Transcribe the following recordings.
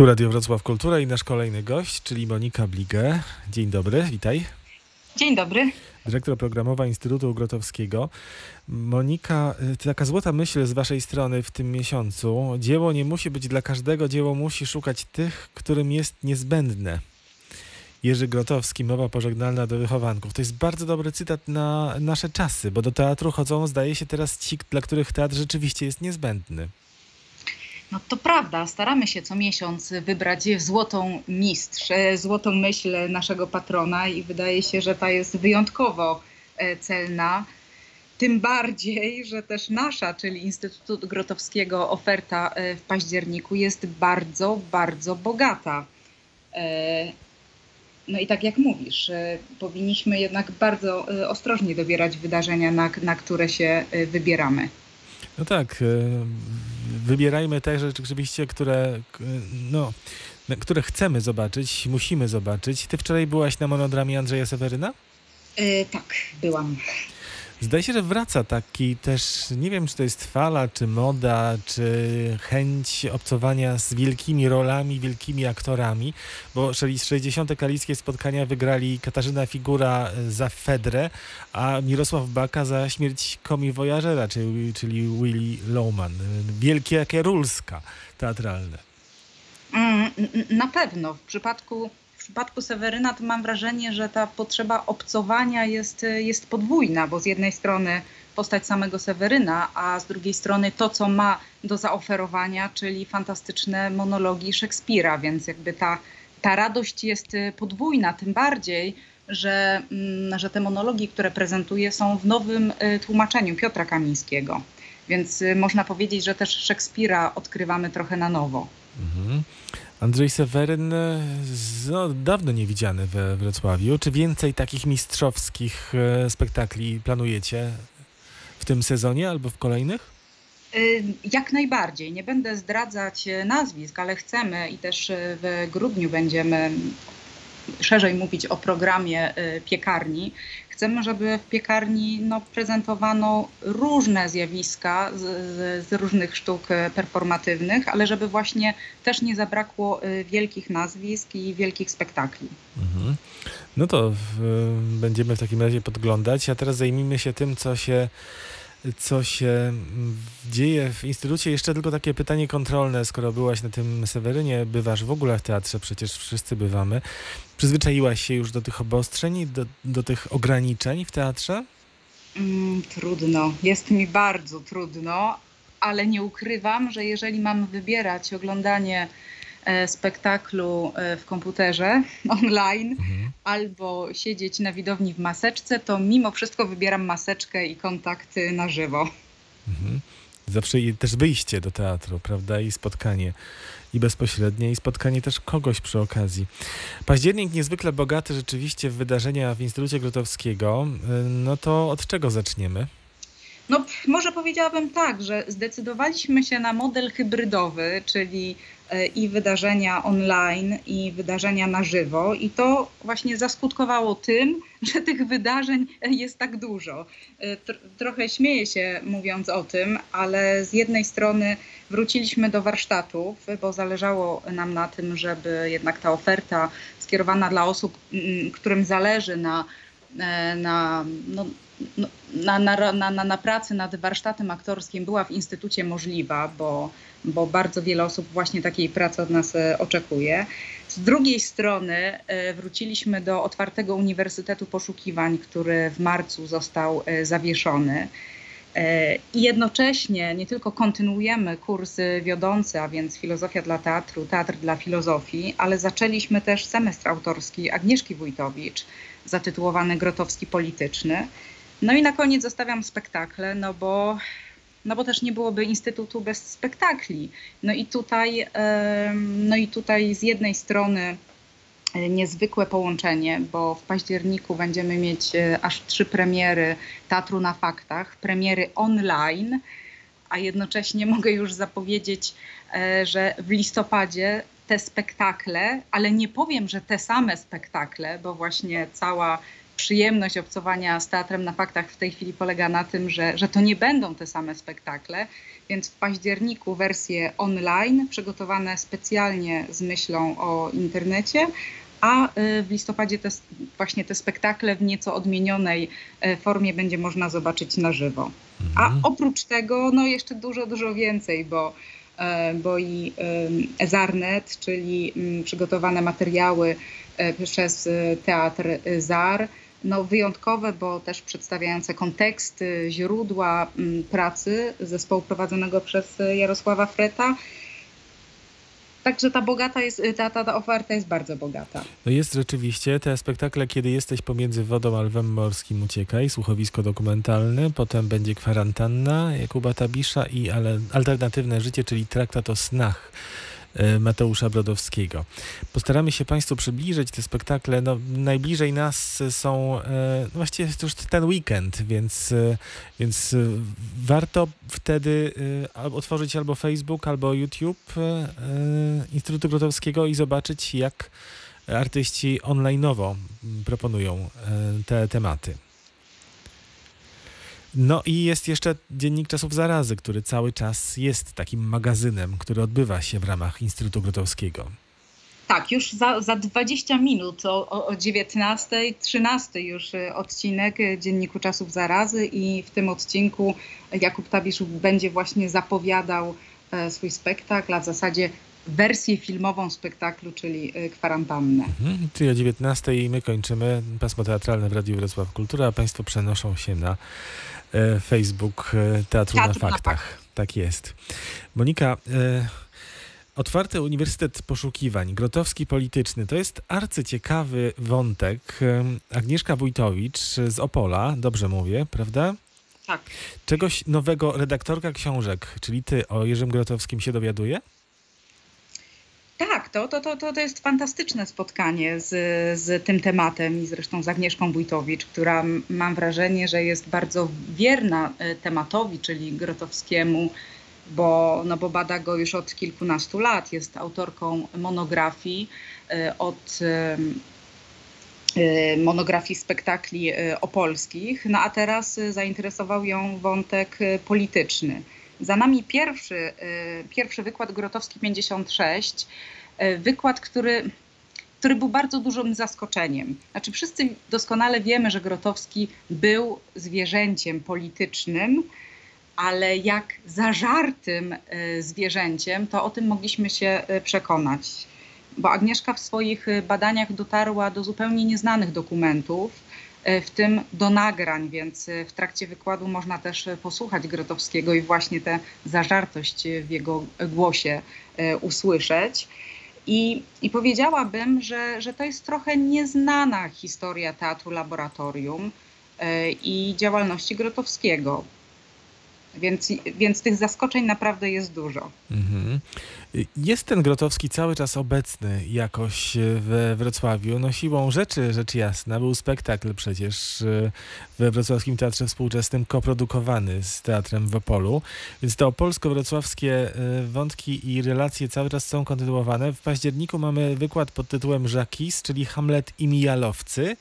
Tu Radio Wrocław Kultura i nasz kolejny gość, czyli Monika Bligę. Dzień dobry, witaj. Dzień dobry. Dyrektor programowa Instytutu Grotowskiego. Monika, y, taka złota myśl z waszej strony w tym miesiącu. Dzieło nie musi być dla każdego, dzieło musi szukać tych, którym jest niezbędne. Jerzy Grotowski, mowa pożegnalna do wychowanków. To jest bardzo dobry cytat na nasze czasy, bo do teatru chodzą, zdaje się, teraz ci, dla których teatr rzeczywiście jest niezbędny. No to prawda, staramy się co miesiąc wybrać złotą mistrz, e, złotą myśl naszego patrona i wydaje się, że ta jest wyjątkowo e, celna. Tym bardziej, że też nasza, czyli Instytutu Grotowskiego, oferta e, w październiku jest bardzo, bardzo bogata. No i tak jak mówisz, powinniśmy jednak bardzo ostrożnie dobierać wydarzenia, na, na które się wybieramy. No tak, wybierajmy te rzeczy rzeczywiście, które, no, które chcemy zobaczyć, musimy zobaczyć. Ty wczoraj byłaś na monodramie Andrzeja Seweryna? Yy, tak, byłam. Zdaje się, że wraca taki też, nie wiem czy to jest fala, czy moda, czy chęć obcowania z wielkimi rolami, wielkimi aktorami, bo 60. kalickie spotkania wygrali Katarzyna Figura za Fedrę, a Mirosław Baka za śmierć komi Voyagera, czyli, czyli Willy Lowman. Wielkie Rulska teatralne. Mm, na pewno. W przypadku przypadku Seweryna to mam wrażenie, że ta potrzeba obcowania jest, jest podwójna, bo z jednej strony postać samego Seweryna, a z drugiej strony to, co ma do zaoferowania, czyli fantastyczne monologi Szekspira, więc jakby ta, ta radość jest podwójna, tym bardziej, że, mm, że te monologi, które prezentuje, są w nowym y, tłumaczeniu Piotra Kamińskiego. Więc y, można powiedzieć, że też Szekspira odkrywamy trochę na nowo. Mhm. Andrzej Seweryn no, dawno niewidziany we Wrocławiu. Czy więcej takich mistrzowskich e, spektakli planujecie w tym sezonie albo w kolejnych? Y, jak najbardziej. Nie będę zdradzać e, nazwisk, ale chcemy i też e, w grudniu będziemy szerzej mówić o programie piekarni. Chcemy, żeby w piekarni no, prezentowano różne zjawiska z, z, różnych sztuk e, performatywnych, ale żeby właśnie też nie zabrakło e, wielkich nazwisk i wielkich spektakli. Mhm. No to w, będziemy w takim razie podglądać, a teraz zajmijmy się tym, co się co się dzieje w instytucie. Jeszcze tylko takie pytanie kontrolne, skoro byłaś na tym Sewerynie, bywasz w ogóle w teatrze, przecież wszyscy bywamy. Przyzwyczaiłaś się już do tych obostrzeń, do, do tych ograniczeń w teatrze? Mm, trudno, jest mi bardzo trudno, ale nie ukrywam, że jeżeli mam wybierać oglądanie spektaklu e, w komputerze online mhm. albo siedzieć na widowni w maseczce, to mimo wszystko wybieram maseczkę i kontakty na żywo. Mhm. Zawsze też wyjście do teatru, prawda? I spotkanie i bezpośrednie, i spotkanie też kogoś przy okazji. Październik niezwykle bogaty rzeczywiście w wydarzenia w Instytucie Grotowskiego. E, no to od czego zaczniemy? No, może powiedziałabym tak, że zdecydowaliśmy się na model hybrydowy, czyli e, i wydarzenia online, i wydarzenia na żywo, i to właśnie zaskutkowało tym, że tych wydarzeń jest tak dużo. E, trochę śmieję się mówiąc o tym, ale z jednej strony wróciliśmy do warsztatów, bo zależało nam na tym, żeby jednak ta oferta skierowana dla osób, którym zależy na, e, na no, na, na, na, na pracy nad warsztatem aktorskim była w instytucie możliwa, bo, bo bardzo wiele osób właśnie takiej pracy od nas e, oczekuje. Z drugiej strony e, wróciliśmy do otwartego Uniwersytetu Poszukiwań, który w marcu został e, zawieszony. I jednocześnie nie tylko kontynuujemy kursy wiodące, a więc filozofia dla teatru, teatr dla filozofii, ale zaczęliśmy też semestr autorski Agnieszki Wójtowicz, zatytułowany Grotowski Polityczny. No i na koniec zostawiam spektakle, no bo, no bo też nie byłoby instytutu bez spektakli. No i tutaj, no i tutaj z jednej strony e, niezwykłe połączenie, bo w październiku będziemy mieć e, aż trzy premiery Teatru na Faktach, premiery online, a jednocześnie mogę już zapowiedzieć, e, że w listopadzie te spektakle, ale nie powiem, że te same spektakle, bo właśnie cała przyjemność obcowania z teatrem na faktach w tej chwili polega na tym, że, że to nie będą te same spektakle, więc w październiku wersje online przygotowane specjalnie z myślą o internecie, a y, w listopadzie te, właśnie te spektakle w nieco odmienionej e, formie będzie można zobaczyć na żywo. A Mhm. oprócz tego, no jeszcze dużo, dużo więcej, bo, e, bo i Zarnet, czyli mm, przygotowane materiały przez Teatr ZAR, no wyjątkowe, bo też przedstawiające konteksty, źródła mm, pracy zespołu prowadzonego przez e, Jarosława Freta. Także ta bogata jest, ta, ta, ta oferta jest bardzo bogata. No jest rzeczywiście te spektakle, kiedy jesteś pomiędzy wodą a lwem morskim uciekaj, słuchowisko dokumentalne, potem będzie kwarantanna Jakuba Tabisza i ale, alternatywne życie, czyli traktat o snach e, Mateusza Brodowskiego. Postaramy się Państwu przybliżyć te spektakle. No, najbliżej nas są e, no właściwie to już ten weekend, więc, e, więc e, warto wtedy e, otworzyć albo Facebook, albo YouTube e, e, Instytutu Grotowskiego i zobaczyć, jak artyści online'owo proponują e, te tematy. No i jest jeszcze Dziennik Czasów Zarazy, który cały czas jest takim magazynem, który odbywa się w ramach Instytutu Grotowskiego. Tak, już za, za 20 minut o, o, o 19, 13 już y, odcinek y, Dzienniku Czasów Zarazy i w tym odcinku Jakub Tabisz będzie właśnie zapowiadał e, swój spektakl, a w zasadzie wersję filmową spektaklu, czyli y, Kwarantannę. Mhm. Czyli o 19 my kończymy pasmo teatralne w Radiu Wrocław Kultura, a Państwo przenoszą się na e, Facebook e, Teatru na Teatr na Faktach. Tak jest. Monika, e, Otwarty Uniwersytet Poszukiwań, Grotowski Polityczny, to jest arcyciekawy wątek. Agnieszka Wójtowicz z Opola, dobrze mówię, prawda? Tak. Czegoś nowego redaktorka książek, czyli ty o Jerzym Grotowskim się dowiaduje? Tak, to, to, to, to jest fantastyczne spotkanie z, z tym tematem i zresztą z Agnieszką Wójtowicz, która mam wrażenie, że jest bardzo wierna e, tematowi, czyli Grotowskiemu, bo, no bo bada go już od kilkunastu lat. Jest autorką monografii e, od e, monografii spektakli opolskich, no a teraz zainteresował ją wątek polityczny. Za nami pierwszy, e, pierwszy wykład Grotowski 56, e, wykład, który, który był bardzo dużym zaskoczeniem. Znaczy wszyscy doskonale wiemy, że Grotowski był zwierzęciem politycznym, ale jak zażartym e, zwierzęciem, to o tym mogliśmy się przekonać. Bo Agnieszka w swoich badaniach dotarła do zupełnie nieznanych dokumentów, w tym do nagrań, więc e, w trakcie wykładu można też e, posłuchać Grotowskiego i właśnie tę zażartość e, w jego głosie e, usłyszeć. I, I powiedziałabym, że, że to jest trochę nieznana historia teatru laboratorium e, i działalności Grotowskiego. Więc, więc tych zaskoczeń naprawdę jest dużo. Mhm. Jest ten Grotowski cały czas obecny jakoś we Wrocławiu. No siłą rzeczy, rzecz jasna, był spektakl przecież e, we Wrocławskim Teatrze Współczesnym koprodukowany z Teatrem w Opolu. Więc te opolsko-wrocławskie e, wątki i relacje cały czas są kontynuowane. W październiku mamy wykład pod tytułem Żakis, czyli Hamlet i Mijalowcy.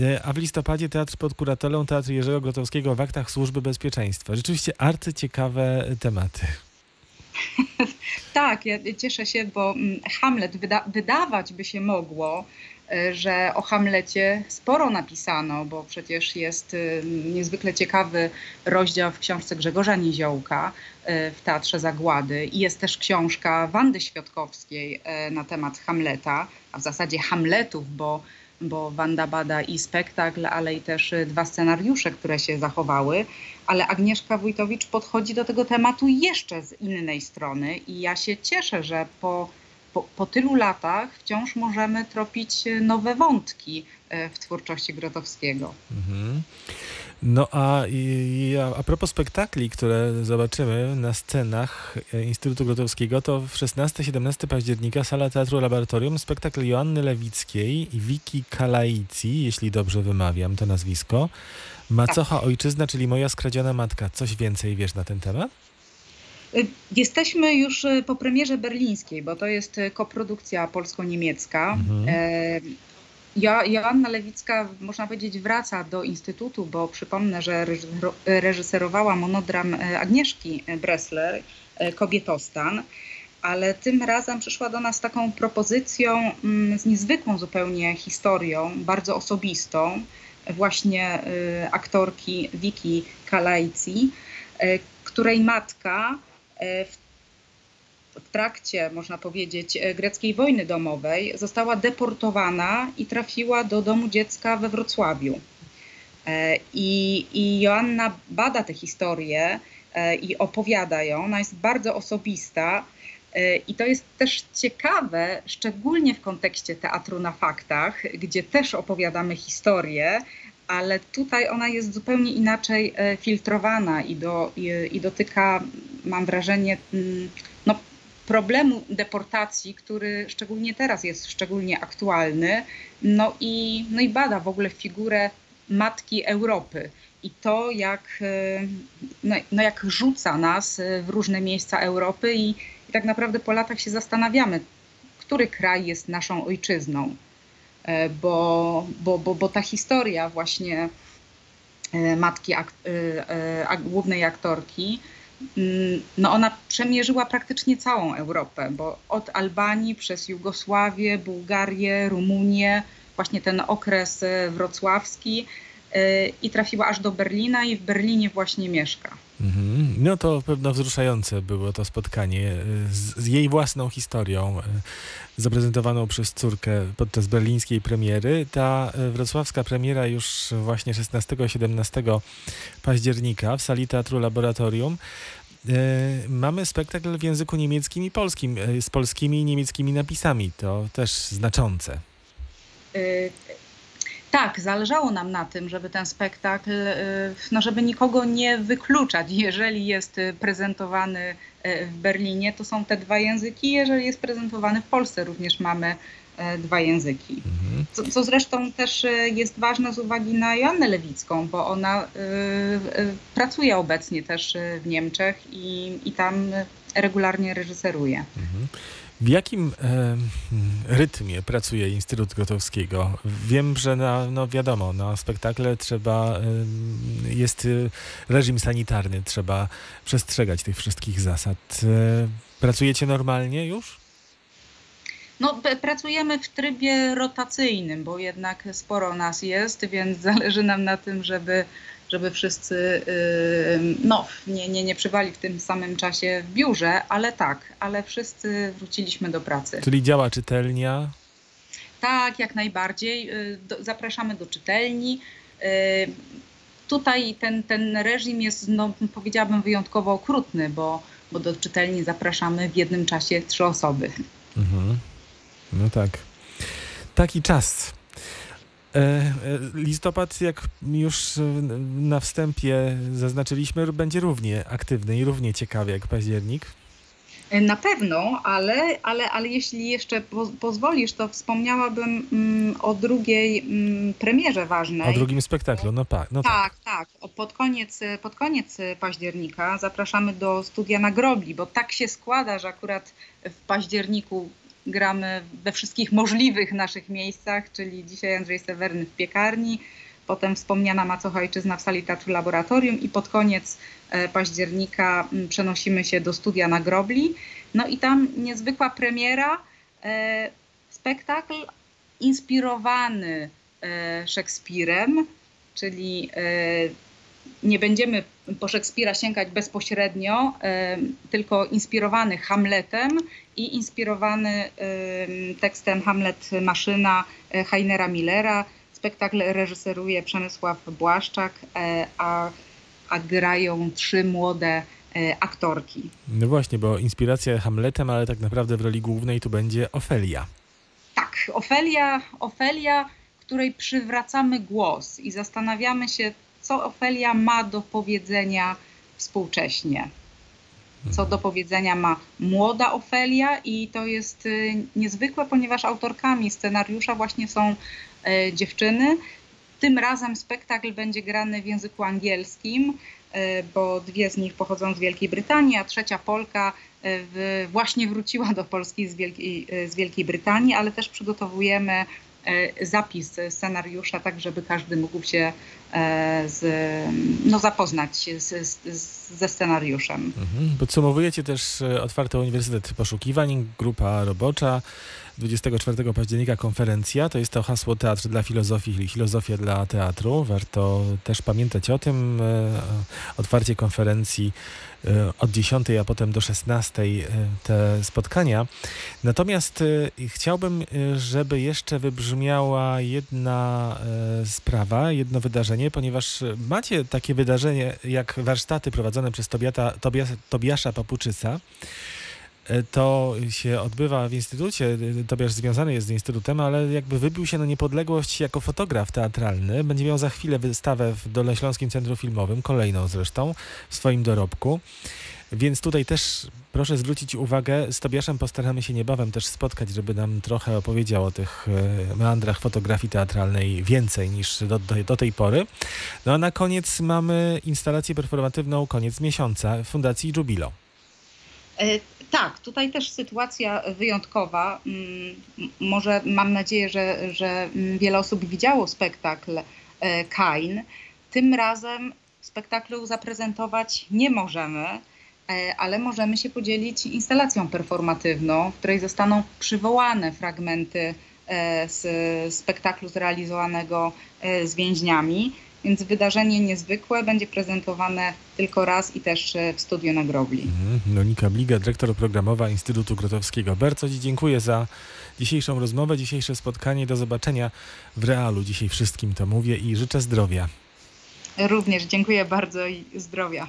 E, A w listopadzie Teatr pod Kuratorą Teatr Jerzego Grotowskiego w aktach Służby Bezpieczeństwa. Rzeczywiście arcyciekawe tematy. Tak, ja cieszę się, bo mm, Hamlet wyda- wydawać by się mogło, e, że o Hamlecie sporo napisano, bo przecież jest y, niezwykle ciekawy rozdział w książce Grzegorza Niziołka e, w Teatrze Zagłady i jest też książka Wandy Świadkowskiej na temat Hamleta, a w zasadzie Hamletów, bo bo Wanda bada i spektakl, ale i też y, dwa scenariusze, które się zachowały. Ale Agnieszka Wójtowicz podchodzi do tego tematu jeszcze z innej strony i ja się cieszę, że po, po, po tylu latach wciąż możemy tropić y, nowe wątki y, w twórczości Grotowskiego. Mhm. No a, i, a, a propos spektakli, które zobaczymy na scenach e, Instytutu Grotowskiego, to w 16-17 października Sala Teatru Laboratorium spektakl Joanny Lewickiej i Wiki Kalaici, jeśli dobrze wymawiam to nazwisko. Macocha Ojczyzna, czyli Moja skradziona matka. Coś więcej wiesz na ten temat? Y, Jesteśmy już y, po premierze berlińskiej, bo to jest y, koprodukcja polsko-niemiecka. Mhm. Jo- Joanna Lewicka, można powiedzieć, wraca do Instytutu, bo przypomnę, że reżyser- reżyserowała monodram e, Agnieszki Bressler, e, Kobietostan, ale tym razem przyszła do nas taką propozycją mm, z niezwykłą zupełnie historią, bardzo osobistą, właśnie e, aktorki Wiki Kalajci, której matka w w trakcie, można powiedzieć, e, greckiej wojny domowej została deportowana i trafiła do domu dziecka we Wrocławiu. E, I, i Joanna bada tę historię e, i opowiada ją. Ona jest bardzo osobista. I to jest też ciekawe, szczególnie w kontekście teatru na faktach, gdzie też opowiadamy historię, ale tutaj ona jest zupełnie inaczej filtrowana i, do, i, i dotyka, mam wrażenie, problemu deportacji, który szczególnie teraz jest szczególnie aktualny, no i, no i bada w ogóle figurę matki Europy. I to, jak, e, no, no jak rzuca nas e, w różne miejsca Europy i, i tak naprawdę po latach się zastanawiamy, który kraj jest naszą ojczyzną, E, bo, bo, bo, bo ta historia właśnie matki ak, głównej aktorki, no ona przemierzyła praktycznie całą Europę, bo od Albanii przez Jugosławię, Bułgarię, Rumunię, właśnie ten okres e, wrocławski e, i trafiła aż do Berlina i w Berlinie właśnie mieszka. Mhm. No to pewno wzruszające było to spotkanie e, z, z jej własną historią, e, zaprezentowaną przez córkę podczas berlińskiej premiery. Ta e, wrocławska premiera już właśnie 16-17 października w sali Teatru Laboratorium. Mamy spektakl w języku niemieckim i polskim, z polskimi i niemieckimi napisami. To też znaczące. Y, Tak, zależało nam na tym, żeby ten spektakl, y, no żeby nikogo nie wykluczać. Jeżeli jest y, prezentowany y, w Berlinie, to są te dwa języki. Jeżeli jest prezentowany w Polsce, również mamy dwa języki. Mhm. Co, co zresztą też jest ważne z uwagi na Joannę Lewicką, bo ona pracuje obecnie też w Niemczech i, i tam regularnie reżyseruje. Mhm. W jakim e, rytmie pracuje Instytut Gotowskiego? Wiem, że na, no wiadomo, na spektakle trzeba, e, jest e, reżim sanitarny, trzeba przestrzegać tych wszystkich zasad. E, pracujecie normalnie już? No, pracujemy w trybie rotacyjnym, bo jednak sporo nas jest, więc zależy nam na tym, żeby, żeby wszyscy no, nie, nie, nie przybali w tym samym czasie w biurze, ale tak, ale wszyscy wróciliśmy do pracy. Czyli działa czytelnia? Tak, jak najbardziej. Do, zapraszamy do czytelni. Yy, Tutaj ten, ten reżim jest, no, powiedziałabym, wyjątkowo okrutny, bo, bo do czytelni zapraszamy w jednym czasie trzy osoby. Mhm. No tak. Taki czas. E, e, Listopad, jak już e, na wstępie zaznaczyliśmy, będzie równie aktywny i równie ciekawy jak październik. Na pewno, ale, ale, ale jeśli jeszcze po, pozwolisz, to wspomniałabym mm, o drugiej mm, premierze ważnej. O drugim spektaklu, no, pa, no tak. Tak, tak. Pod, koniec, pod koniec października zapraszamy do studia na Grobli, bo tak się składa, że akurat w październiku gramy we wszystkich możliwych naszych miejscach, czyli dzisiaj Andrzej Sewerny w piekarni, potem wspomniana Macocha Ojczyzna w sali Teatru Laboratorium i pod koniec e, października przenosimy się do studia na Grobli. No i tam niezwykła premiera, e, spektakl inspirowany e, Szekspirem, czyli nie będziemy po Szekspira sięgać bezpośrednio, tylko inspirowany Hamletem i inspirowany tekstem Hamlet Maszyna e, Heinera Millera. Spektakl reżyseruje Przemysław Błaszczak, e, a, a grają trzy młode e, aktorki. No właśnie, bo inspiracja Hamletem, ale tak naprawdę w roli głównej tu będzie Ofelia. Tak, Ofelia, Ofelia, której przywracamy głos i zastanawiamy się, co Ofelia ma do powiedzenia współcześnie. Co do powiedzenia ma młoda Ofelia i to jest y, niezwykłe, ponieważ autorkami scenariusza właśnie są e, dziewczyny. Tym razem spektakl będzie grany w języku angielskim, e, bo dwie z nich pochodzą z Wielkiej Brytanii, a trzecia Polka właśnie wróciła do Polski z Wielkiej, z Wielkiej Brytanii, ale też przygotowujemy zapis scenariusza, tak żeby każdy mógł się e, z, no, zapoznać z, z, ze scenariuszem. Mhm. Podsumowujecie też e, Otwarty Uniwersytet Poszukiwań, grupa robocza. 24 października konferencja, to jest to hasło Teatr dla Filozofii Filozofia dla Teatru. Warto też pamiętać o tym. E, Otwarcie konferencji e, od 10, a potem do 16 e, te spotkania. Natomiast e, chciałbym, e, żeby jeszcze wybrzmiała jedna e, sprawa, jedno wydarzenie, ponieważ macie takie wydarzenie jak warsztaty prowadzone przez Tobiata, Tobias, Tobiasza Papuczyca. E, To się odbywa w instytucie. e, Tobiasz związany jest z instytutem, ale jakby wybił się na niepodległość jako fotograf teatralny. Będzie miał za chwilę wystawę w Dolnośląskim Centrum Filmowym, kolejną zresztą, w swoim dorobku. Więc tutaj też proszę zwrócić uwagę, z Tobiaszem postaramy się niebawem też spotkać, żeby nam trochę opowiedział o tych e, meandrach fotografii teatralnej więcej niż do, do, do tej pory. No a na koniec mamy instalację performatywną koniec miesiąca Fundacji Jubilo. Tak, tutaj też sytuacja wyjątkowa. Mm, Może mam nadzieję, że, że wiele osób widziało spektakl e, Kain. Tym razem spektaklu zaprezentować nie możemy, e, ale możemy się podzielić instalacją performatywną, w której zostaną przywołane fragmenty e, z spektaklu zrealizowanego z więźniami. Więc wydarzenie niezwykłe będzie prezentowane tylko raz i też e, w studiu na Grobli. Mhm. Monika Bliga, dyrektor programowa Instytutu Grotowskiego. Bardzo Ci dziękuję za dzisiejszą rozmowę, dzisiejsze spotkanie. Do zobaczenia w realu. Dzisiaj wszystkim to mówię i życzę zdrowia. Również dziękuję bardzo i zdrowia.